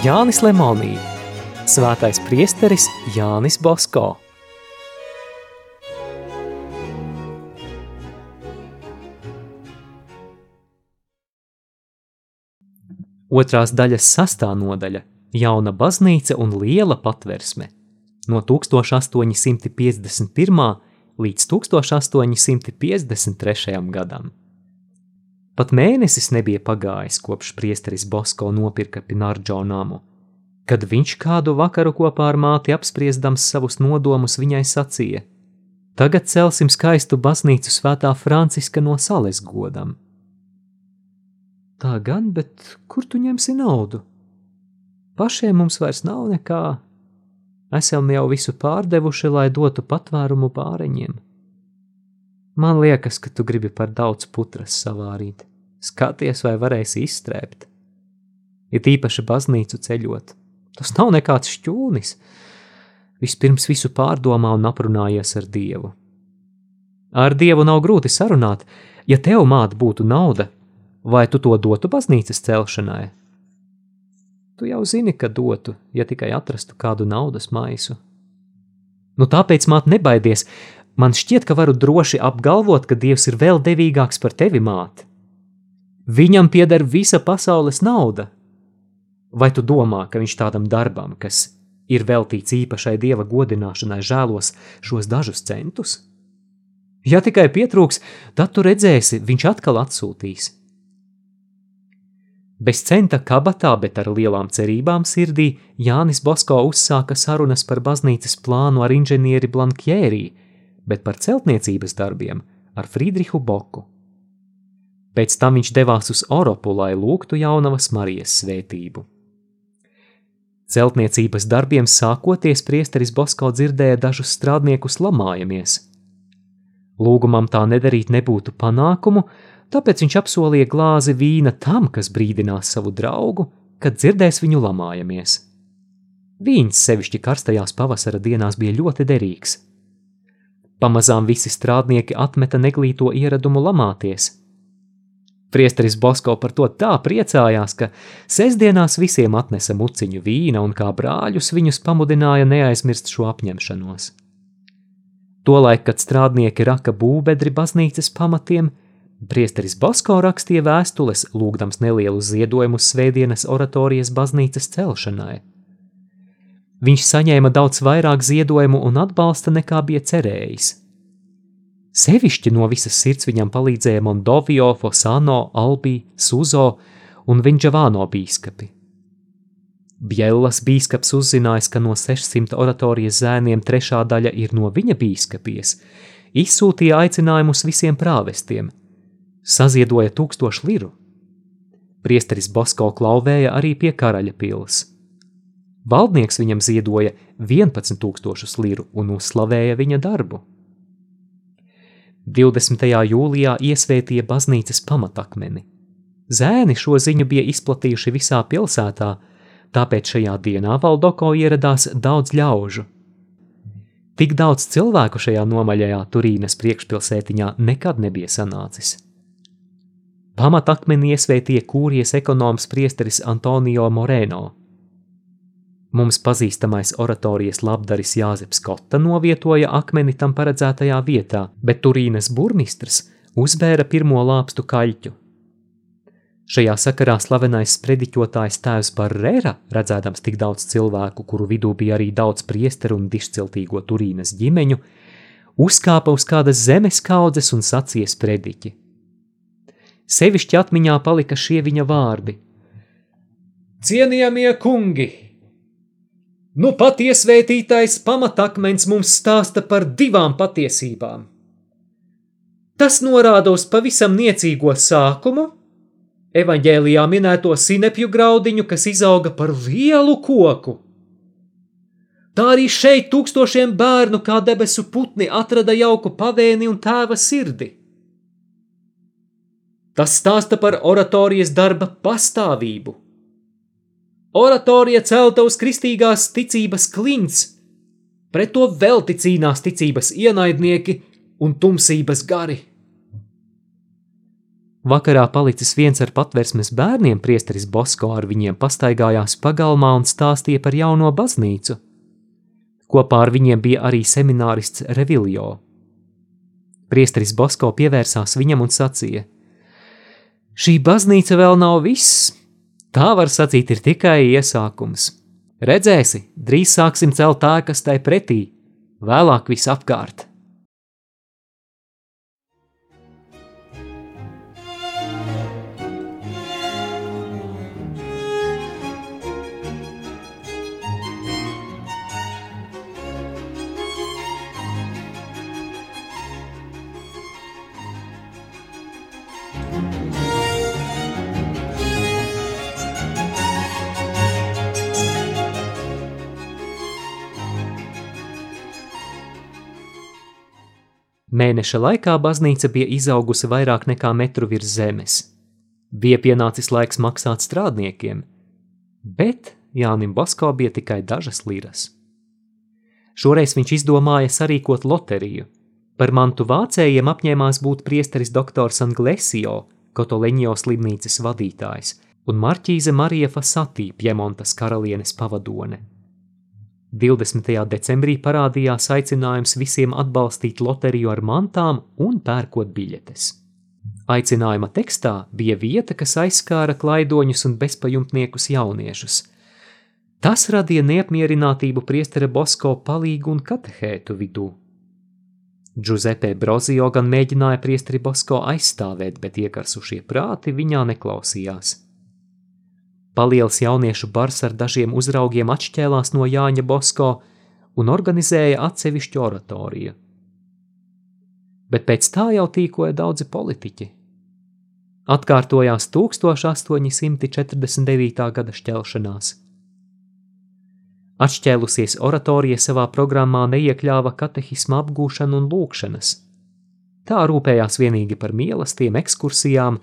Jānis Lemonī, Svētais priesteris Jānis Bosko. Otrās daļas sastā nodaļa – jauna baznīca un liela patversme no 1851. līdz 1853. gadam. Pat mēnesis nebija pagājis, kopš priesteris Bosko nopirka Pinardžo namu, kad viņš kādu vakaru kopā ar māti apspriestams savus nodomus viņai sacīja: Tagad celsim skaistu baznīcu svētā Franciska no sales godam. Tā gan, bet kur tu ņemsi naudu? Pašiem mums vairs nav nekā. Esam jau visu pārdevuši, lai dotu patvērumu pāreņiem. Man liekas, ka tu gribi par daudz putras savārīt. Skaties, vai varēsi izstrēpt. Ir īpaši baznīcu ceļot. Tas nav nekāds šķūnis. Vispirms visu pārdomā un aprunājies ar Dievu. Ar Dievu nav grūti sarunāt, ja tev māte būtu nauda, vai tu to dotu baznīcas celšanai? Tu jau zini, ka dotu, ja tikai atrastu kādu naudas maisu. Nu tāpēc, māt, nebaidies, man šķiet, ka varu droši apgalvot, ka Dievs ir vēl devīgāks par tevi, māt. Viņam pieder visa pasaules nauda. Vai tu domā, ka viņš tādam darbam, kas ir veltīts īpašai dieva godināšanai, žēlos šos dažus centus? Ja tikai pietrūks, tad tu redzēsi, viņš atkal atsūtīs. Bez centa kabatā, bet ar lielām cerībām sirdī, Jānis Bosko uzsāka sarunas par baznīcas plānu ar inženieri Blankjērī, bet par celtniecības darbiem ar Friedrihu Boku. Pēc tam viņš devās uz Oropu, lai lūgtu jaunavas Marijas svētību. Celtniecības darbiem sākoties, priesteris Bosko dzirdēja dažus strādniekus lamājamies. Lūgumam tā nedarīt nebūtu panākumu, tāpēc viņš apsolīja glāzi vīna tam, kas brīdinās savu draugu, kad dzirdēs viņu lamājamies. Vīns sevišķi karstajās pavasara dienās bija ļoti derīgs. Pamazām visi strādnieki atmeta neglīto ieradumu lamāties. Priesteris Bosko par to tā priecājās, ka sestdienās visiem atnesa muciņu vīna un kā brāļus viņus pamudināja neaizmirst šo apņemšanos. Tolaik, kad strādnieki raka būbedri baznīcas pamatiem, Priesteris Basko rakstīja vēstules, lūgdams nelielu ziedojumu Svētdienas oratorijas baznīcas celšanai. Viņš saņēma daudz vairāk ziedojumu un atbalsta nekā bija cerējis. Sevišķi no visas sirds viņam palīdzēja Mondovio, Fosano, Albi, Suzo un Vinģavāno bīskapi. Bjellas bīskaps uzzinājis, ka no 600 oratorijas zēniem trešā daļa ir no viņa bīskapies, izsūtīja aicinājumus visiem prāvestiem – saziedoja tūkstošu liru. Priesteris Bosko klauvēja arī pie karaļa pils. Valdnieks viņam ziedoja 11,000 liru un uzslavēja viņa darbu. 20. jūlijā iesvētīja baznīcas pamatakmeni. Zēni šo ziņu bija izplatījuši visā pilsētā, tāpēc šajā dienā Valdoko ieradās daudz ļaužu. Tik daudz cilvēku šajā nomaļajā Turīnas priekšpilsētiņā nekad nebija sanācis. Pamatakmeni iesvētīja kūrijas ekonoms priesteris Antonio Moreno. Mums pazīstamais oratorijas labdaris Jāzeps Kotta novietoja akmeni tam paredzētajā vietā, bet Turīnas burmistrs uzbēra pirmo lāpstu kaļķu. Šajā sakarā slavenais sprediķotājs tēvs Barrera, redzēdams tik daudz cilvēku, kuru vidū bija arī daudz priesteru un dišciltīgo Turīnas ģimeņu, uzkāpa uz kādas zemes kaudzes un sacīja sprediķi. Sevišķi atmiņā palika šie viņa vārdi: Cienījamie kungi! Nu pat iesvētītais pamatakmens mums stāsta par divām patiesībām. Tas norāda uz pavisam niecīgo sākumu, evaņģēlijā minēto sinepju graudiņu, kas izauga par lielu koku. Tā arī šeit tūkstošiem bērnu kā debesu putni atrada jauku pavēni un tēva sirdi. Tas stāsta par oratorijas darba pastāvību. Oratorija celta uz kristīgās ticības klints, pret to velti cīnās ticības ienaidnieki un tumsības gari. Vakarā palicis viens ar patversmes bērniem, priesteris Bosko ar viņiem pastaigājās pagalmā un stāstīja par jauno baznīcu. Kopā ar viņiem bija arī seminārists Reviljo. Priesteris Bosko pievērsās viņam un sacīja: Šī baznīca vēl nav viss, tā var sacīt, ir tikai iesākums. Redzēsi, drīz sāksim celt tā, kas tai pretī, vēlāk viss apkārt. Mēneša laikā baznīca bija izaugusi vairāk nekā metru virs zemes. Bija pienācis laiks maksāt strādniekiem, bet Jānim Basko bija tikai dažas liras. Šoreiz viņš izdomāja sarīkot loteriju. Par mantu vācējiem apņēmās būt priesteris doktors Anglesio, Kotoleņo slimnīcas vadītājs, un marķīze Marija Fasatī, Piemontas karalienes pavadone. 20. decembrī parādījās aicinājums visiem atbalstīt loteriju ar mantām un pērkot biļetes. Aicinājuma tekstā bija vieta, kas aizskāra klaidoņus un bezpajumtniekus jauniešus. Tas radīja neapmierinātību priestera Bosko palīgu un katehētu vidū. Giuseppe Brozio gan mēģināja priesteri Bosko aizstāvēt, bet iekarsušie prāti viņā neklausījās. Paliels jauniešu bars ar dažiem uzraugiem atšķēlās no Jāņa Bosko un organizēja atsevišķu oratoriju. Bet pēc tā jau tīkoja daudzi politiķi. Atkārtojās 1849. gada šķelšanās. Atšķēlusies oratorija savā programmā neiekļāva katehisma apgūšanu un lūkšanas. Tā rūpējās vienīgi par mīlestiem, ekskursijām,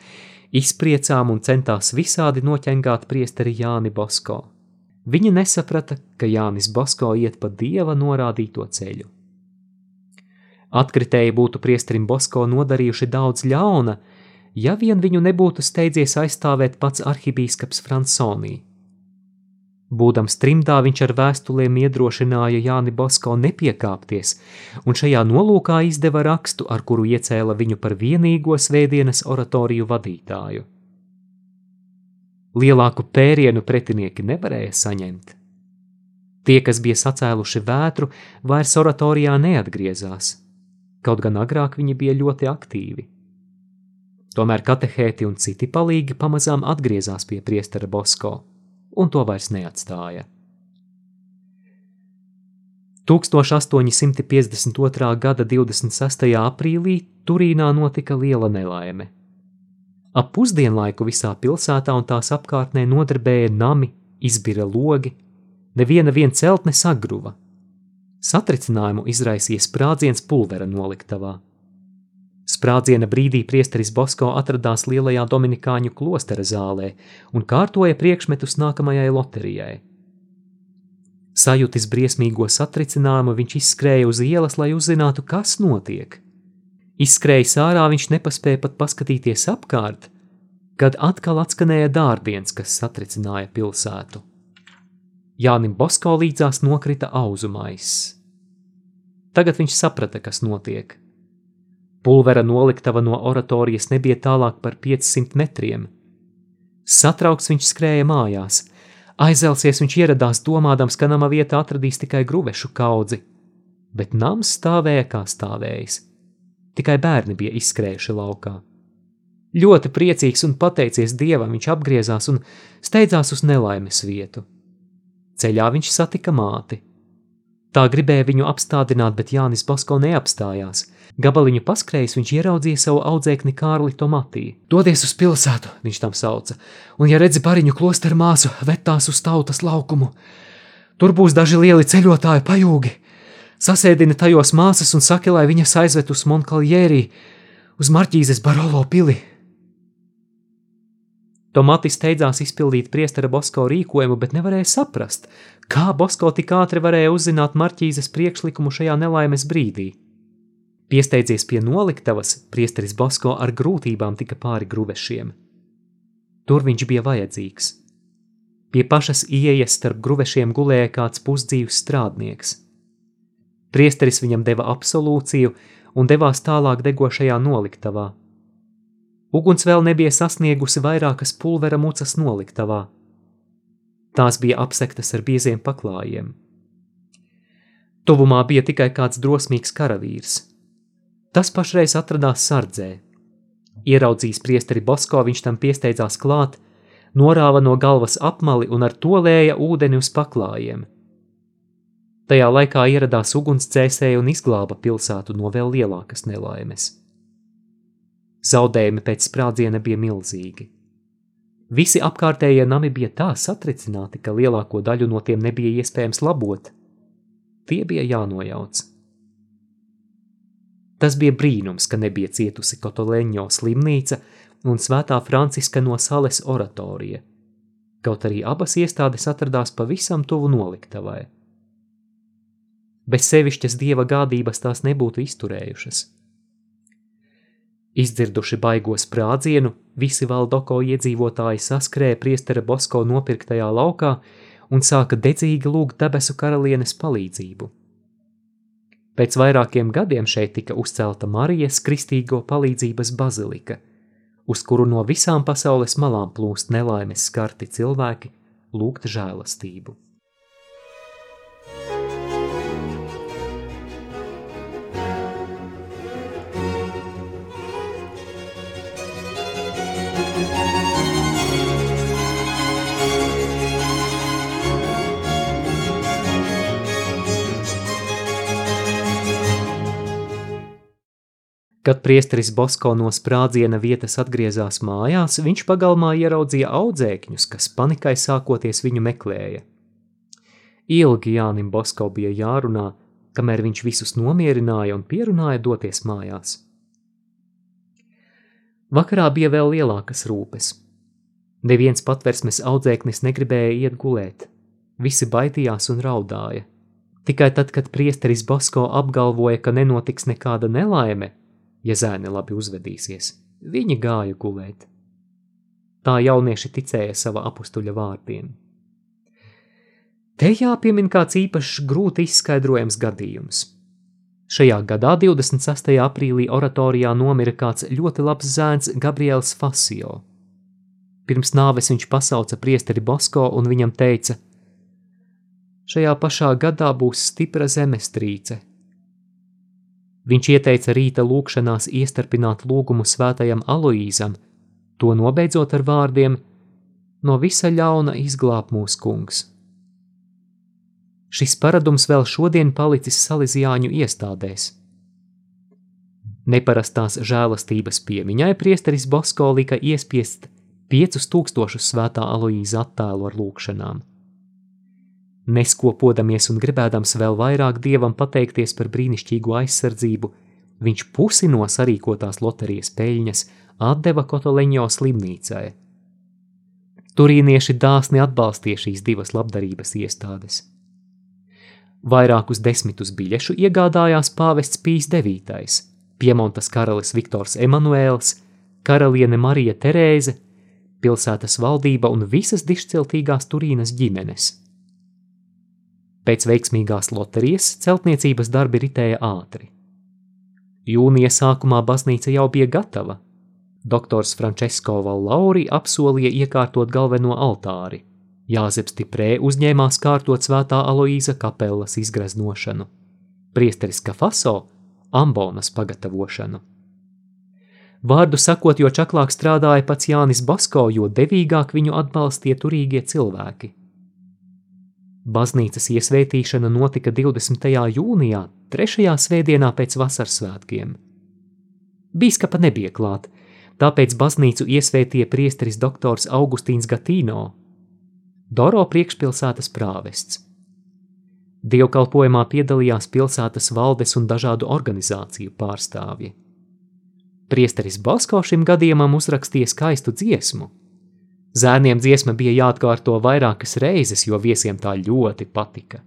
izpriecām un centās visādi noķengāt priesteri Jāni Bosko. Viņa nesaprata, ka Jānis Bosko iet pa dieva norādīto ceļu. Atkritēji būtu priesterim Bosko nodarījuši daudz ļauna, ja vien viņu nebūtu steidzies aizstāvēt pats arhibīskaps Fransonī. Būdams trimdā, viņš ar vēstulēm iedrošināja Jāni Bosko nepiekāpties, un šajā nolūkā izdeva rakstu, ar kuru iecēla viņu par vienīgo svētdienas oratoriju vadītāju. Lielāku pērienu pretinieki nevarēja saņemt. Tie, kas bija sacēluši vētru, vairs oratorijā neatgriezās, kaut gan agrāk viņi bija ļoti aktīvi. Tomēr katehēti un citi palīgi pamazām atgriezās pie priestera Bosko un to vairs neatstāja. 1852. gada 26. aprīlī Turīnā notika liela nelaime. Ap pusdienlaiku visā pilsētā un tās apkārtnē nodarbēja nami, izbira logi, neviena vien celtne sagruva. Satricinājumu izraisīja sprādziens pulvera noliktavā. Sprādziena brīdī priesteris Bosko atradās lielajā Dominikāņu klostera zālē un kārtoja priekšmetus nākamajai loterijai. Sajūtis briesmīgo satricinājumu, viņš izskrēja uz ielas, lai uzzinātu, kas notiek. Izskrējis ārā, viņš nepaspēja pat paskatīties apkārt, kad atkal atskanēja dārdiens, kas satricināja pilsētu. Jānim Bosko līdzās nokrita auzumais. Tagad viņš saprata, kas notiek – Pulvera noliktava no oratorijas nebija tālāk par 500 metriem. Satraukts viņš skrēja mājās. Aizelsies viņš ieradās domādams, ka nama vietā atradīs tikai gruvešu kaudzi, bet nams stāvēja kā stāvējis. Tikai bērni bija izskrējuši laukā. Ļoti priecīgs un pateicies Dievam, viņš apgriezās un steidzās uz nelaimes vietu. Ceļā viņš satika māti. Tā gribēja viņu apstādināt, bet Jānis Basko neapstājās – Gabaliņu paskrējis, viņš ieraudzīja savu audzēkni Kārli Tomatī. Dodies uz pilsētu, viņš tam sauca, un, ja redzi bariņu klosteru māsu, vetās uz tautas laukumu. Tur būs daži lieli ceļotāji pajūgi. Sasēdini tajos māsas un saki, lai viņas aizved uz Monkaljērī, uz Marķīzes Barolo pili. Tomatis steidzās izpildīt priestera Bosko rīkojumu, bet nevarēja saprast, kā Bosko tik ātri varēja uzzināt Marķīzes priekšlikumu šajā nelaimes brīdī. Piesteidzies pie noliktavas, priesteris Bosko ar grūtībām tika pāri gruvešiem. Tur viņš bija vajadzīgs. Pie pašas ieejas starp gruvešiem gulēja kāds pusdzīvs strādnieks. Priesteris viņam deva absolūciju un devās tālāk degošajā noliktavā. Uguns vēl nebija sasniegusi vairākas pulvera mucas noliktavā. Tās bija apsektas ar bieziem paklājiem. Tuvumā bija tikai kāds drosmīgs karavīrs. Tas pašreiz atradās sardzē. Ieraudzījis priesteri Bosko, viņš tam piesteidzās klāt, norāva no galvas apmali un ar to lēja ūdeni uz paklājiem. Tajā laikā ieradās ugunsdzēsēji un izglāba pilsētu no vēl lielākas nelaimes. Zaudējumi pēc sprādziena bija milzīgi. Visi apkārtējie nami bija tā satricināti, ka lielāko daļu no tiem nebija iespējams labot. Tie bija jānojauc. Tas bija brīnums, ka nebija cietusi Kotoleņo slimnīca un svētā Franciska no Sales oratorija, kaut arī abas iestādes atradās pavisam tuvu noliktavai. Bez sevišķas dieva gādības tās nebūtu izturējušas. Izdzirduši baigo sprādzienu, visi Valdoko iedzīvotāji saskrēja priestera Bosko nopirktajā laukā un sāka dedzīgi lūgt debesu karalienes palīdzību. Pēc vairākiem gadiem šeit tika uzcelta Marijas kristīgo palīdzības bazilika, uz kuru no visām pasaules malām plūst nelaimes skarti cilvēki lūgt žēlastību. Kad priesteris Bosko no sprādziena vietas atgriezās mājās, viņš pagalmā ieraudzīja audzēkņus, kas panikai sākoties viņu meklēja. Ilgi Jānim Bosko bija jārunā, kamēr viņš visus nomierināja un pierunāja doties mājās. Vakarā bija vēl lielākas rūpes. Neviens patversmes audzēknis negribēja iet gulēt, visi baidījās un raudāja. Tikai tad, kad priesteris Bosko apgalvoja, ka nenotiks nekāda nelaime, ja zēni labi uzvedīsies. Viņi gāja gulēt. Tā jaunieši ticēja sava apstuļa vārdiem. Te jāpiemin kāds īpašs grūti izskaidrojams gadījums. Šajā gadā, 26. aprīlī, oratorijā nomira kāds ļoti labs zēns Gabriels Fasio. Pirms nāves viņš pasauca priesteri Bosko un viņam teica: Šajā pašā gadā būs stipra zemestrīce, Viņš ieteica rīta lūkšanās iestarpināt lūgumu svētajam Aloīzam, to nobeidzot ar vārdiem: No visa ļauna izglāb mūs kungs. Šis paradums vēl šodien palicis Salīzijāņu iestādēs. Neparastās žēlastības piemiņai priesteris Bosko lika iespiest 5000 svētā Aloīza attēlu ar lūkšanām. Neskopodamies un gribēdams vēl vairāk dievam pateikties par brīnišķīgo aizsardzību, viņš pusi no sarīkotās loterijas peļņas atdeva Kotoleņo slimnīcai. Turīnieši dāsni atbalstīja šīs divas labdarības iestādes. Vairākus desmitus biļešu iegādājās pāvests Pīs IX, Piemontas karalis Viktors Emanuēls, karaliene Marija Terēze, pilsētas valdība un visas dišciltīgās Turīnas ģimenes – Pēc veiksmīgās loterijas celtniecības darbi ritēja ātri. Jūnija sākumā baznīca jau bija gatava. Doktors Francesco Vallauri apsolīja iekārtot galveno altāri. Jāzeps Tiprē uzņēmās kārtot svētā Aloīza kapelas izgreznošanu, priesteris Kafaso ambonas pagatavošanu. Vārdu sakot, jo čaklāk strādāja pats Jānis Basko, jo devīgāk viņu atbalstīja turīgie cilvēki. Baznīcas iesvētīšana notika 20. jūnijā, trešajā svētdienā pēc vasaras svētkiem. Bīskapa nebija klāt, tāpēc baznīcu iesvētīja priesteris doktors Augustīns Gatīno, Doro priekšpilsētas prāvests. Dievkalpojumā piedalījās pilsētas valdes un dažādu organizāciju pārstāvji. Priesteris Basko šim gadījumam uzrakstīja skaistu dziesmu – Zēniem dziesma bija jāatkārto vairākas reizes, jo viesiem tā ļoti patika.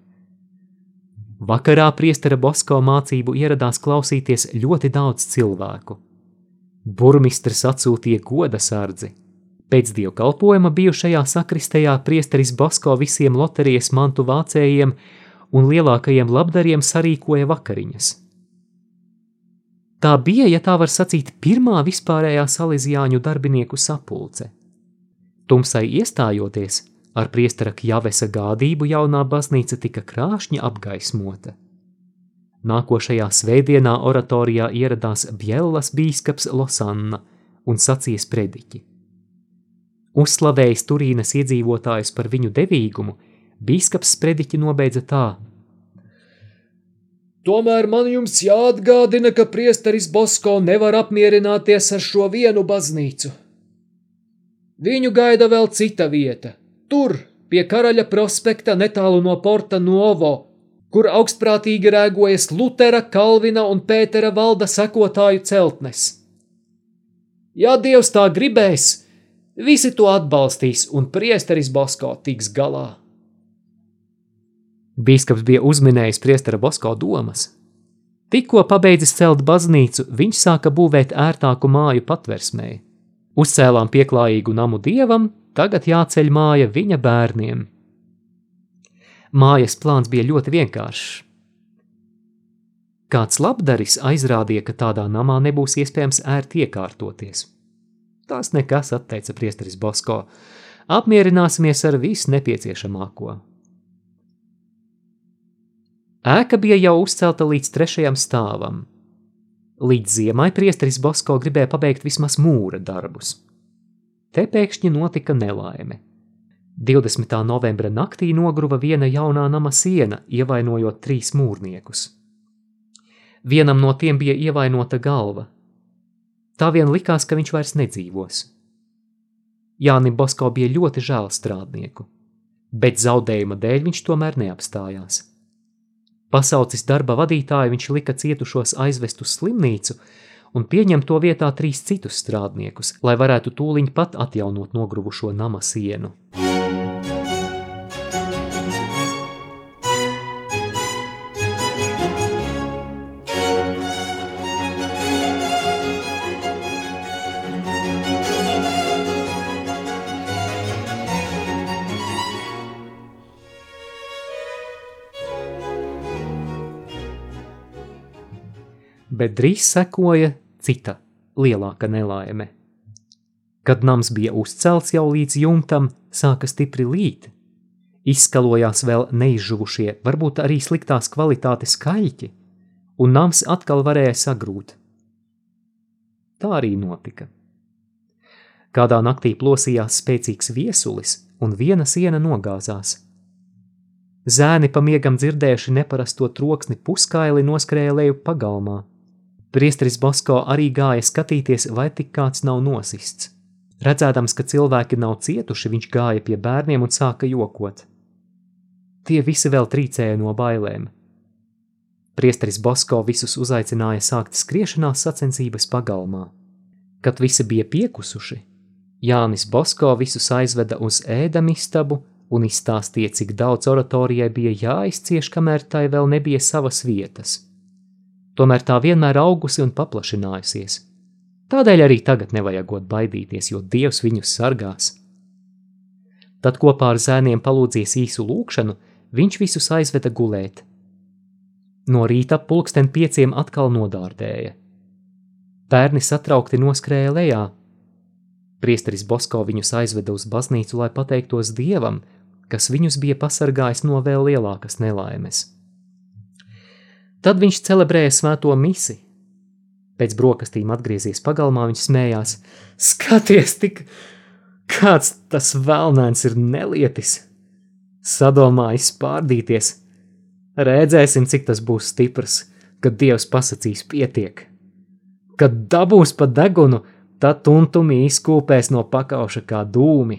Vakarā priestera Bosko mācību ieradās klausīties ļoti daudz cilvēku. Burmistrs atsūtīja goda sardzi. Pēc dievkalpojuma bijušajā sakristējā priesteris Bosko visiem loterijas mantu vācējiem un lielākajiem labdariem sarīkoja vakariņas. Tā bija, ja tā var sacīt, pirmā vispārējā salīdzjāņu darbinieku sapulce. Tumsai iestājoties, Ar priestera Kjavesa gādību jaunā baznīca tika krāšņi apgaismota. Nākošajā svētdienā oratorijā ieradās Bjellas bīskaps Losanna un sacīja sprediķi. Uzslavējis Turīnas iedzīvotājus par viņu devīgumu, bīskaps sprediķi nobeidza tā: Tomēr man jums jāatgādina, ka priesteris Bosko nevar apmierināties ar šo vienu baznīcu. Viņu gaida vēl cita vieta, Tur, pie karaļa prospekta netālu no Porta Novo, kur augstprātīgi rēgojas Lutera, Kalvina un Pētera valda sekotāju celtnes. Ja Dievs tā gribēs, visi to atbalstīs un priesteris Bosko tiks galā. Bīskaps bija uzminējis priestera Bosko domas. Tikko pabeidzis celt baznīcu, viņš sāka būvēt ērtāku māju patversmēji. Uzcēlām pieklājīgu namu dievam, tagad jāceļ māja viņa bērniem. Mājas plāns bija ļoti vienkāršs. Kāds labdaris aizrādīja, ka tādā namā nebūs iespējams ērti iekārtoties. Tas nekas, atteica priesteris Bosko. Apmierināsimies ar visu nepieciešamāko. Ēka bija jau uzcelta līdz trešajam stāvam. Līdz ziemai priesteris Bosko gribēja pabeigt vismaz mūra darbus. Te pēkšņi notika nelaime. 20. novembra naktī nogruva viena jaunā nama siena, ievainojot trīs mūrniekus. Vienam no tiem bija ievainota galva. Tā vien likās, ka viņš vairs nedzīvos. Jānim Bosko bija ļoti žēl strādnieku, bet zaudējuma dēļ viņš tomēr neapstājās. Pasaucis darba vadītāju viņš lika cietušos aizvest uz slimnīcu, un pieņem to vietā trīs citus strādniekus, lai varētu tūliņ pat atjaunot nogruvušo nama sienu. Bet drīz sekoja cita, lielāka nelaime. Kad nams bija uzcelts jau līdz jumtam, sāka stipri līt. Izskalojās vēl neizžuvušie, varbūt arī sliktās kvalitātes kaļķi, un nams atkal varēja sagrūt. Tā arī notika. Kādā naktī plosījās spēcīgs viesulis, un viena siena nogāzās. Zēni pa miegam dzirdējuši neparasto troksni puskaili noskrēja leju pagalmā. Priesteris Bosko arī gāja skatīties, vai tik kāds nav nosists. Redzēdams, ka cilvēki nav cietuši, viņš gāja pie bērniem un sāka jokot. Tie visi vēl trīcēja no bailēm. Priesteris Bosko visus uzaicināja sākt skriešanās sacensības pagalmā. Kad visi bija piekusuši, Jānis Bosko visus aizveda uz ēdamistabu un izstāstīja, cik daudz oratorijai bija jāizcieš, kamēr tai vēl nebija savas vietas – tomēr tā vienmēr augusi un paplašinājusies. Tādēļ arī tagad nevajagot baidīties, jo Dievs viņus sargās. Tad kopā ar zēniem palūdzies īsu lūkšanu, viņš visus aizveda gulēt. No rīta pulksten pieciem atkal nodārdēja. Bērni satraukti noskrēja lejā. Priesteris Bosko viņus aizveda uz baznīcu, lai pateiktos Dievam, kas viņus bija pasargājis no vēl lielākas nelaimes. Tad viņš celebrēja svēto misi. Pēc brokastīm atgriezies pagalmā, viņš smējās: Skaties, tik kāds tas vēlnēns ir nelietis! Sadomājis pārdīties. Redzēsim, cik tas būs stiprs, kad Dievs pasakīs pietiek. Kad dabūs pa degunu, tad tuntumi izkūpēs no pakauša kā dūmi.